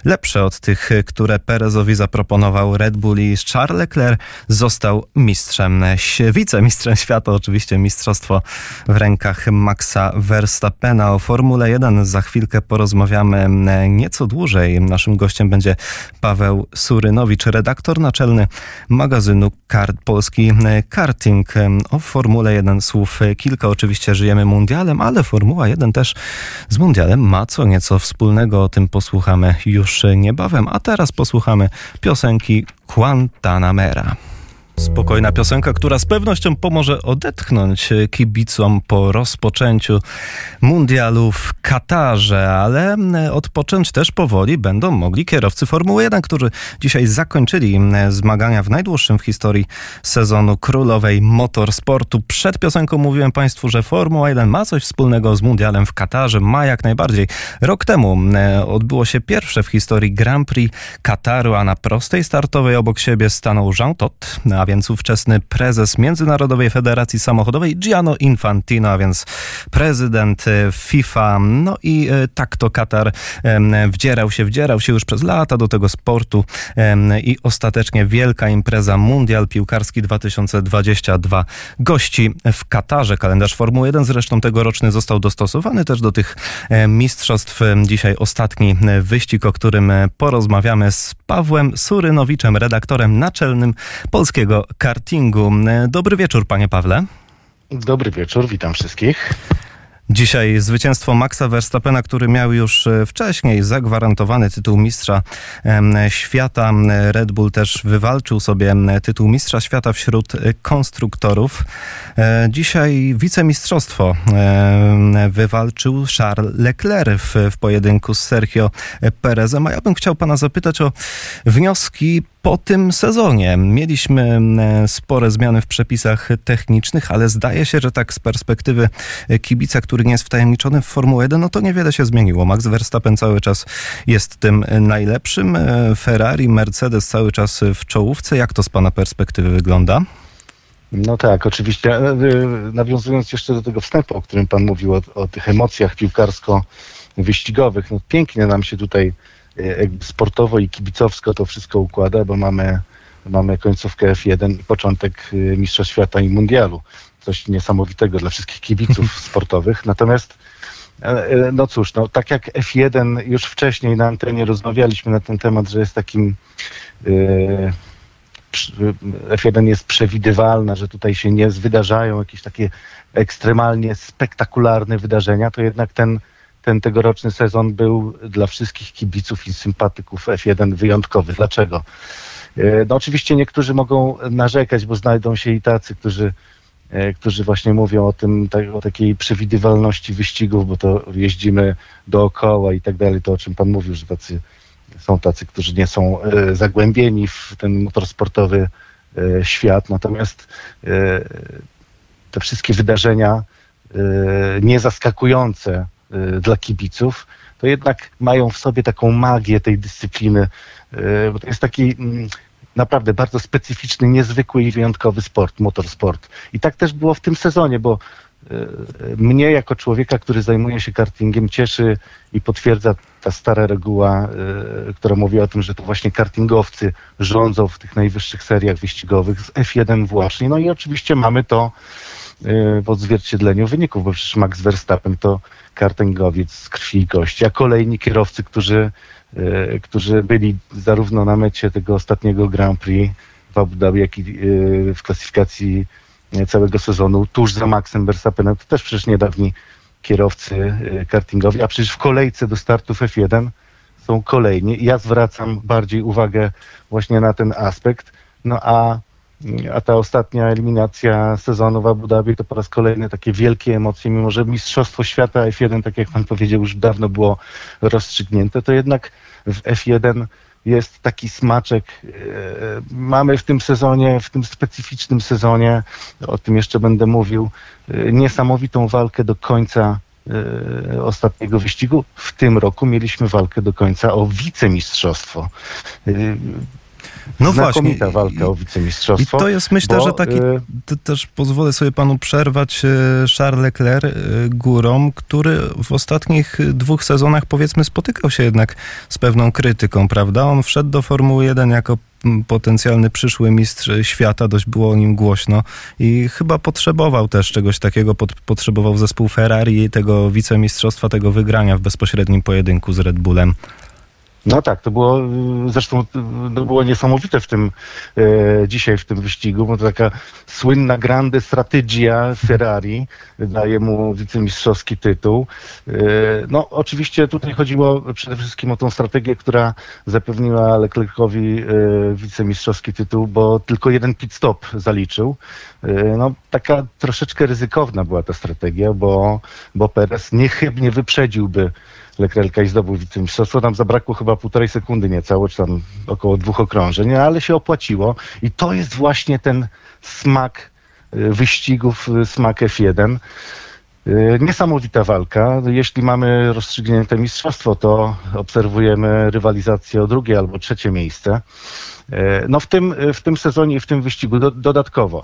lepsze od tych, które Perezowi zaproponował Red Bull i Charles Leclerc został mistrzem, wicemistrzem świata, oczywiście mistrzostwo w rękach Maxa Verstappena. O Formule 1 za chwilkę porozmawiamy nieco dłużej. Naszym gościem będzie Paweł Surynowicz, redaktor naczelny magazynu Kart Polski Karting. O Formule 1 słów kilka. Oczywiście żyjemy mundialem, ale Formuła 1 też z mundialem ma co nieco wspólnego. O tym posłuchamy już niebawem, a teraz posłuchamy piosenki Guantanamera. Spokojna piosenka, która z pewnością pomoże odetchnąć kibicom po rozpoczęciu mundialu w Katarze, ale odpocząć też powoli będą mogli kierowcy Formuły 1, którzy dzisiaj zakończyli zmagania w najdłuższym w historii sezonu królowej motorsportu. Przed piosenką mówiłem Państwu, że Formuła 1 ma coś wspólnego z mundialem w Katarze, ma jak najbardziej. Rok temu odbyło się pierwsze w historii Grand Prix Kataru, a na prostej startowej obok siebie stanął Jean Todt, a więc ówczesny prezes Międzynarodowej Federacji Samochodowej Gianno Infantino, a więc prezydent FIFA. No i tak to Katar wdzierał się, wdzierał się już przez lata do tego sportu i ostatecznie wielka impreza Mundial Piłkarski 2022 gości w Katarze. Kalendarz Formuły 1 zresztą tegoroczny został dostosowany też do tych mistrzostw. Dzisiaj ostatni wyścig, o którym porozmawiamy z Pawłem Surynowiczem, redaktorem naczelnym Polskiego Kartingu. Dobry wieczór, panie Pawle. Dobry wieczór, witam wszystkich. Dzisiaj zwycięstwo Maxa Verstappena, który miał już e, wcześniej zagwarantowany tytuł mistrza świata. Red Bull też wywalczył sobie tytuł mistrza świata wśród konstruktorów. E, dzisiaj wicemistrzostwo wywalczył Charles Leclerc w, w pojedynku z Sergio Perezem. A ja bym chciał pana zapytać o wnioski po tym sezonie. Mieliśmy spore zmiany w przepisach technicznych, ale zdaje się, że tak z perspektywy kibica, który nie jest wtajemniczony w Formułę 1, no to niewiele się zmieniło. Max Verstappen cały czas jest tym najlepszym. Ferrari, Mercedes cały czas w czołówce. Jak to z pana perspektywy wygląda? No tak, oczywiście. E, e, nawiązując jeszcze do tego wstępu, o którym Pan mówił, o, o tych emocjach piłkarsko-wyścigowych, no pięknie nam się tutaj e, sportowo i kibicowsko to wszystko układa, bo mamy, mamy końcówkę F1 i początek Mistrzostw Świata i Mundialu. Coś niesamowitego dla wszystkich kibiców sportowych. Natomiast no cóż, no, tak jak F1 już wcześniej na antenie rozmawialiśmy na ten temat, że jest takim yy, F1 jest przewidywalna, że tutaj się nie wydarzają jakieś takie ekstremalnie spektakularne wydarzenia, to jednak ten, ten tegoroczny sezon był dla wszystkich kibiców i sympatyków F1 wyjątkowy. Dlaczego? E, no oczywiście niektórzy mogą narzekać, bo znajdą się i tacy, którzy, e, którzy właśnie mówią o tym, tak, o takiej przewidywalności wyścigów, bo to jeździmy dookoła i tak dalej, to o czym pan mówił, że tacy są tacy, którzy nie są e, zagłębieni w ten motorsportowy świat, natomiast te wszystkie wydarzenia niezaskakujące dla kibiców, to jednak mają w sobie taką magię tej dyscypliny, bo to jest taki mm, naprawdę bardzo specyficzny, niezwykły i wyjątkowy sport, motorsport. I tak też było w tym sezonie, bo mnie jako człowieka, który zajmuje się kartingiem, cieszy i potwierdza ta stara reguła, y, która mówi o tym, że to właśnie kartingowcy rządzą w tych najwyższych seriach wyścigowych z F1 właśnie. No i oczywiście mamy to y, w odzwierciedleniu wyników, bo przecież Max Verstappen to kartingowiec z krwi i kości, a kolejni kierowcy, którzy, y, którzy byli zarówno na mecie tego ostatniego Grand Prix w Abu Dhabi, jak i w klasyfikacji całego sezonu tuż za Maxem Verstappenem, to też przecież niedawni kierowcy kartingowi, a przecież w kolejce do startów F1 są kolejni. Ja zwracam bardziej uwagę właśnie na ten aspekt. No a, a ta ostatnia eliminacja sezonu w Abu Dhabi to po raz kolejny takie wielkie emocje, mimo że Mistrzostwo Świata F1, tak jak pan powiedział, już dawno było rozstrzygnięte, to jednak w F1 jest taki smaczek. E, mamy w tym sezonie, w tym specyficznym sezonie, o tym jeszcze będę mówił, e, niesamowitą walkę do końca e, ostatniego wyścigu. W tym roku mieliśmy walkę do końca o wicemistrzostwo. No Znakomita właśnie. walka o wicemistrzostwo. I to jest, myślę, bo, że taki, y, też pozwolę sobie panu przerwać, y, Charles Leclerc y, górą, który w ostatnich dwóch sezonach, powiedzmy, spotykał się jednak z pewną krytyką, prawda? On wszedł do Formuły 1 jako potencjalny przyszły mistrz świata, dość było o nim głośno i chyba potrzebował też czegoś takiego, potrzebował zespół Ferrari i tego wicemistrzostwa, tego wygrania w bezpośrednim pojedynku z Red Bullem. No tak, to było zresztą to było niesamowite w tym e, dzisiaj w tym wyścigu, bo to taka słynna grande strategia Ferrari daje mu wicemistrzowski tytuł. E, no oczywiście tutaj chodziło przede wszystkim o tą strategię, która zapewniła Leclercowi e, wicemistrzowski tytuł, bo tylko jeden pit stop zaliczył. E, no taka troszeczkę ryzykowna była ta strategia, bo, bo Perez niechybnie wyprzedziłby Leclerca i zdobył wicemistrzostwo. Tam zabrakło chyba półtorej sekundy niecało, czy tam około dwóch okrążeń, ale się opłaciło. I to jest właśnie ten smak y, wyścigów, y, smak F1. Y, niesamowita walka. Jeśli mamy rozstrzygnięte mistrzostwo, to obserwujemy rywalizację o drugie albo trzecie miejsce. E, no w tym, w tym sezonie i w tym wyścigu do, dodatkowo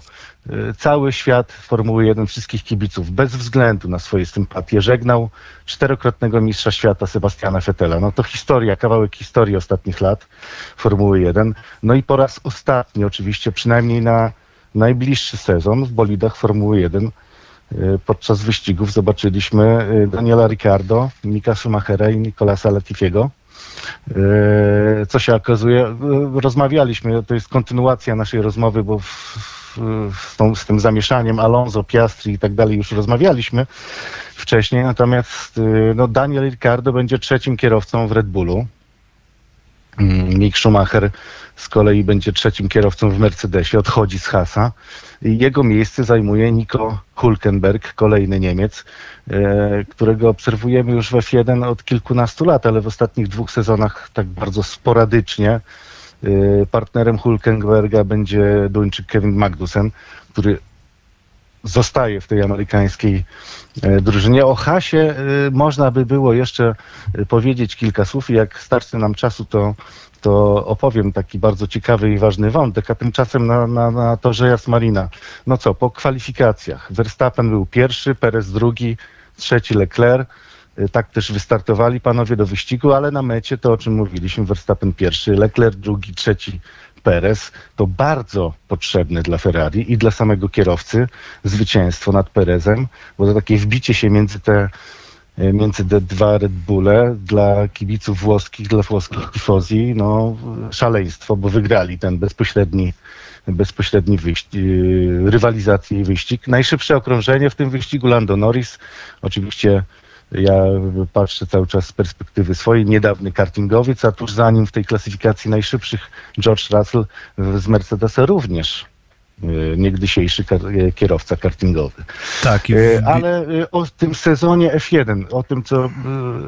e, cały świat Formuły 1, wszystkich kibiców, bez względu na swoje sympatie, żegnał czterokrotnego mistrza świata Sebastiana Vettela. No to historia, kawałek historii ostatnich lat Formuły 1. No i po raz ostatni oczywiście, przynajmniej na najbliższy sezon w bolidach Formuły 1 e, podczas wyścigów zobaczyliśmy Daniela Ricciardo, Mika Schumachera i Nicolasa Latifiego. E, Co się okazuje, e, rozmawialiśmy, to jest kontynuacja naszej rozmowy, bo w, z, tą, z tym zamieszaniem Alonso, Piastri i tak dalej już rozmawialiśmy wcześniej, natomiast e, no, Daniel Ricciardo będzie trzecim kierowcą w Red Bullu. Mm, Mick Schumacher z kolei będzie trzecim kierowcą w Mercedesie, odchodzi z Hasa. Jego miejsce zajmuje Nico Hulkenberg, kolejny Niemiec, e, którego obserwujemy już w F1 od kilkunastu lat, ale w ostatnich dwóch sezonach tak bardzo sporadycznie. E, Partnerem Hulkenberga będzie Duńczyk Kevin Magnussen, który zostaje w tej amerykańskiej e, drużynie. O Hasie można by było jeszcze powiedzieć kilka słów i jak starczy nam czasu, to, to opowiem taki bardzo ciekawy i ważny wątek, a tymczasem na, na, na torze Jasmarina. No co, po kwalifikacjach Verstappen był pierwszy, Perez drugi, trzeci Leclerc. E, Tak też wystartowali panowie do wyścigu, ale na mecie to, o czym mówiliśmy, Verstappen pierwszy, Leclerc drugi, trzeci Perez. To bardzo potrzebne dla Ferrari i dla samego kierowcy zwycięstwo nad Perezem, bo to takie wbicie się między te między te dwa Red Bulle dla kibiców włoskich, dla włoskich tifozji, no szaleństwo, bo wygrali ten bezpośredni bezpośredni wyścig, rywalizację i wyścig. Najszybsze okrążenie w tym wyścigu Lando Norris. Oczywiście ja patrzę cały czas z perspektywy swojej, niedawny kartingowiec, a tuż za nim w tej klasyfikacji najszybszych George Russell z Mercedesa również niegdysiejszy kar- e, kierowca kartingowy. Tak, i w- Ale o tym sezonie F1, o tym, co,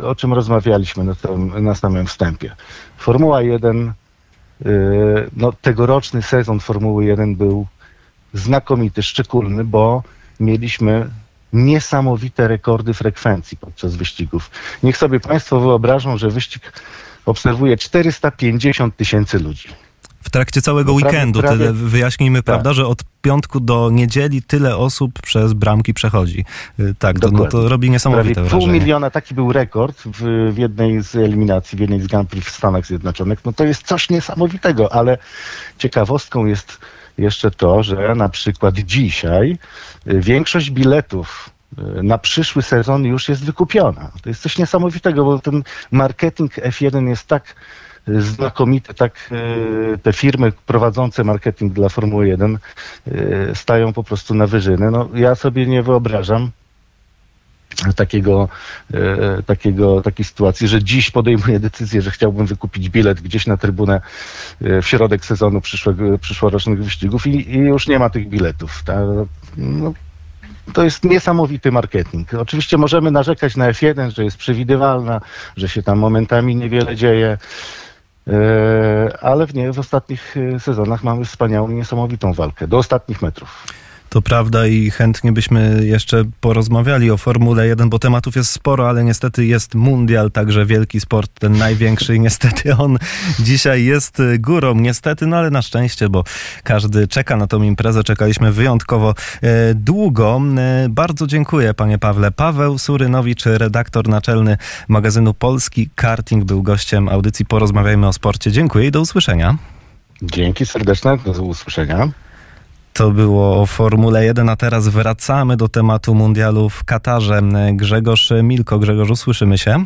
o czym rozmawialiśmy na, tym, na samym wstępie. Formuła 1, e, no, tegoroczny sezon Formuły 1 był znakomity, szczególny, bo mieliśmy niesamowite rekordy frekwencji podczas wyścigów. Niech sobie Państwo wyobrażą, że wyścig obserwuje 450 tysięcy ludzi. W trakcie całego No, prawie- weekendu, prawie- tyle wyjaśnijmy, tak. prawda, że od piątku do niedzieli tyle osób przez bramki przechodzi. Y, Tak, to, no, to robi Prawie niesamowite pół wrażenie. miliona, taki był rekord w, w jednej z eliminacji, w jednej z Grand Prix w Stanach Zjednoczonych. No to jest coś niesamowitego, ale ciekawostką jest jeszcze to, że na przykład dzisiaj y, większość biletów y, na przyszły sezon już jest wykupiona. To jest coś niesamowitego, bo ten marketing F1 jest tak znakomity, tak y, te firmy prowadzące marketing dla Formuły 1 y, stają po prostu na wyżyny. No, ja sobie nie wyobrażam, takiego, e, takiego, takiej sytuacji, że dziś podejmuję decyzję, że chciałbym wykupić bilet gdzieś na trybunę e, w środek sezonu przyszłego, przyszłorocznych wyścigów i, i już nie ma tych biletów. Ta, no, to jest niesamowity marketing. Oczywiście możemy narzekać na F1, że jest przewidywalna, że się tam momentami niewiele dzieje, e, ale w, nie, w ostatnich e, sezonach mamy wspaniałą, niesamowitą walkę do ostatnich metrów. To prawda i chętnie byśmy jeszcze porozmawiali o Formule 1, bo tematów jest sporo, ale niestety jest mundial, także wielki sport, ten największy i niestety on dzisiaj jest górą, niestety, no ale na szczęście, bo każdy czeka na tą imprezę, czekaliśmy wyjątkowo e, długo. E, bardzo dziękuję panie Pawle. Paweł Surynowicz, redaktor naczelny magazynu Polski Karting, był gościem audycji Porozmawiajmy o sporcie. Dziękuję i do usłyszenia. Dzięki serdeczne, do usłyszenia. To było o Formule 1, a teraz wracamy do tematu mundialu w Katarze. Grzegorz Milko, Grzegorzu, słyszymy się?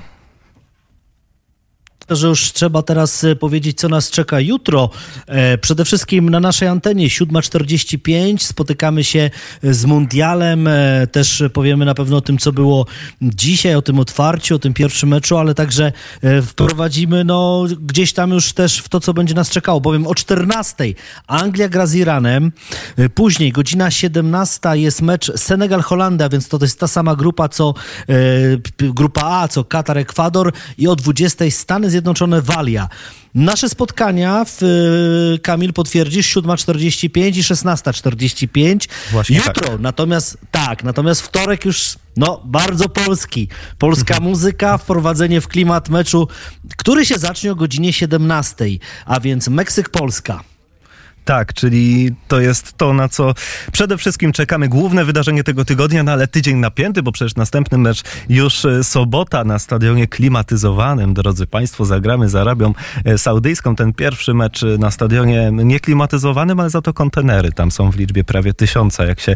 Że już trzeba teraz e, powiedzieć, co nas czeka jutro. E, Przede wszystkim na naszej antenie 7.45 spotykamy się z Mundialem. E, Też powiemy na pewno o tym, co było dzisiaj, o tym otwarciu, o tym pierwszym meczu, ale także e, wprowadzimy no, gdzieś tam już też w to, co będzie nas czekało. Bowiem o 14.00 Anglia gra z Iranem. E, Później godzina 17 jest mecz Senegal-Holandia, więc to jest ta sama grupa, co e, grupa A, co Katar, Ekwador i o 20 Stany Zjednoczone, Walia. Nasze spotkania, w, e, Kamil potwierdzisz, 7.45 i 16.45. Właśnie Jutro, natomiast tak, natomiast wtorek już no, bardzo polski. Polska muzyka, wprowadzenie w klimat meczu, który się zacznie o godzinie 17, a więc Meksyk-Polska. Tak, czyli to jest to, na co przede wszystkim czekamy. Główne wydarzenie tego tygodnia, no ale tydzień napięty, bo przecież następny mecz już e, sobota na stadionie klimatyzowanym. Drodzy Państwo, zagramy z Arabią e, Saudyjską. Ten pierwszy mecz na stadionie nieklimatyzowanym, ale za to kontenery tam są w liczbie prawie tysiąca, jak się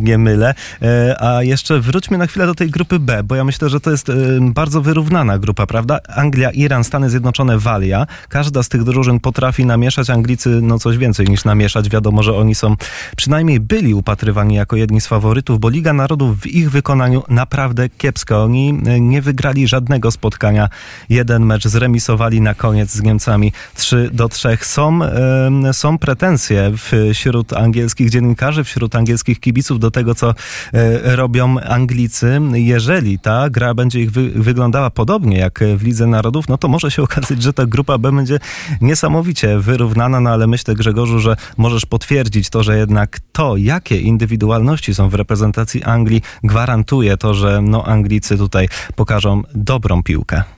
nie mylę. E, a jeszcze wróćmy na chwilę do tej grupy B, bo ja myślę, że to jest bardzo wyrównana grupa, prawda? Anglia, Iran, Stany Zjednoczone, Walia. Każda z tych drużyn potrafi namieszać. Anglicy no coś więcej niż namieszać. Wiadomo, że oni są przynajmniej byli upatrywani jako jedni z faworytów, bo Liga Narodów w ich wykonaniu naprawdę kiepska. Oni e, nie wygrali żadnego spotkania. Jeden mecz zremisowali na koniec z Niemcami 3 do 3. Są, są pretensje wśród angielskich dziennikarzy, wśród angielskich kibiców do tego, co e, robią Anglicy. Jeżeli ta gra będzie ich wy, wyglądała podobnie jak w Lidze Narodów, no to może się okazać, że ta grupa B będzie niesamowicie wyrównana, no ale myślę, Grzegorzu, że możesz potwierdzić to, że jednak to, jakie indywidualności są w reprezentacji Anglii, gwarantuje to, że no, Anglicy tutaj pokażą dobrą piłkę.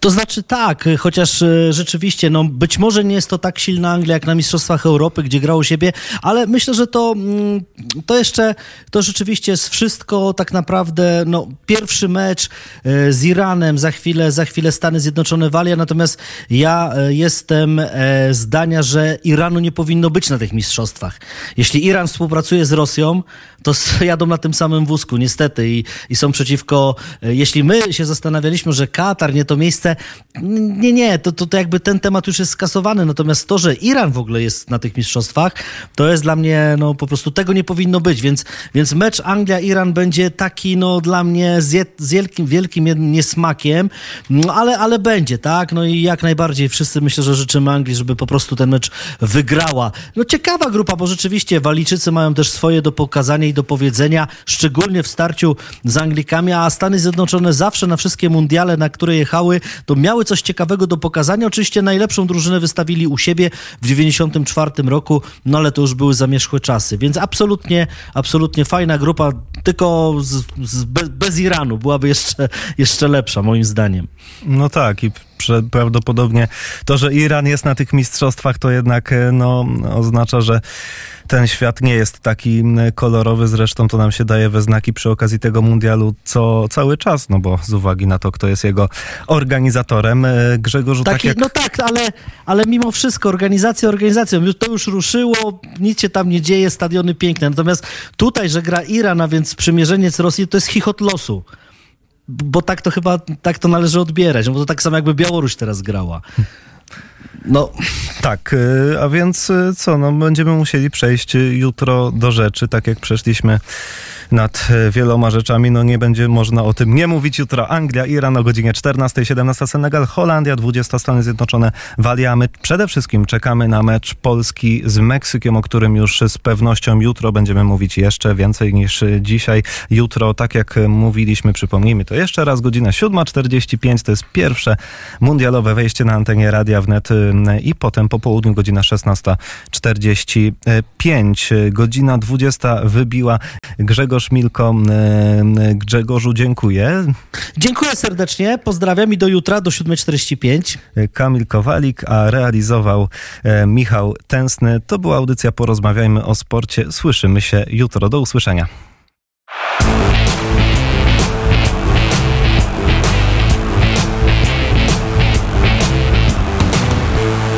To znaczy tak, chociaż e, rzeczywiście, no być może nie jest to tak silna Anglia jak na Mistrzostwach Europy, gdzie grał u siebie, ale myślę, że to, mm, to jeszcze, to rzeczywiście jest wszystko tak naprawdę, no pierwszy mecz e, z Iranem, za chwilę, za chwilę Stany Zjednoczone walia, natomiast ja e, jestem zdania, że Iranu nie powinno być na tych mistrzostwach. Jeśli Iran współpracuje z Rosją, to jadą na tym samym wózku, niestety, i, i są przeciwko, jeśli my się zastanawialiśmy, że Katar nie to miejsce. Nie, nie, to, to, to jakby ten temat już jest skasowany. Natomiast to, że Iran w ogóle jest na tych mistrzostwach, to jest dla mnie, no po prostu tego nie powinno być. Więc, więc mecz Anglia-Iran będzie taki, no dla mnie z, z wielkim, wielkim niesmakiem, no, ale, ale będzie, tak? No i jak najbardziej wszyscy myślę, że życzymy Anglii, żeby po prostu ten mecz wygrała. No ciekawa grupa, bo rzeczywiście Walijczycy mają też swoje do pokazania do powiedzenia, szczególnie w starciu z Anglikami, a Stany Zjednoczone zawsze na wszystkie mundiale, na które jechały, to miały coś ciekawego do pokazania. Oczywiście najlepszą drużynę wystawili u siebie w 94 roku, no ale to już były zamierzchłe czasy, więc absolutnie, absolutnie fajna grupa, tylko z, z, bez, bez Iranu byłaby jeszcze, jeszcze lepsza moim zdaniem. No tak i prawdopodobnie to, że Iran jest na tych mistrzostwach, to jednak e, no, oznacza, że ten świat nie jest taki kolorowy. Zresztą to nam się daje we znaki przy okazji tego mundialu co cały czas, no bo z uwagi na to, kto jest jego organizatorem. E, Grzegorzu, Taki, tak jak... No tak, ale, ale mimo wszystko organizacja organizacją. To już ruszyło, nic się tam nie dzieje, stadiony piękne. Natomiast tutaj, że gra Iran, a więc przymierzeniec Rosji, to jest chichot losu bo tak to chyba, tak to należy odbierać, no bo to tak samo jakby Białoruś teraz grała. No. Tak, y, a więc y, co, no będziemy musieli przejść jutro do rzeczy, tak jak przeszliśmy nad e, wieloma rzeczami. No nie będzie można o tym nie mówić. Jutro Anglia, Iran o godzinie 14, 17 Senegal, Holandia, 20 Stany Zjednoczone, Walia. My przede wszystkim czekamy na mecz Polski z Meksykiem, o którym już z pewnością jutro będziemy mówić jeszcze więcej niż dzisiaj. Jutro, tak jak mówiliśmy, przypomnijmy to jeszcze raz, godzina 7.45 to jest pierwsze mundialowe wejście na antenie Radia Wnet y, i potem po południu godzina 16.45. Godzina 20 wybiła Grzegorz Grzegorz Milko. E, Grzegorzu, dziękuję. Dziękuję serdecznie, pozdrawiam i do jutra, do 7.45. Kamil Kowalik, a realizował e, Michał Tęsny. To była audycja Porozmawiajmy o sporcie. Słyszymy się jutro. Do usłyszenia.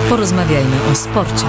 Porozmawiajmy o sporcie.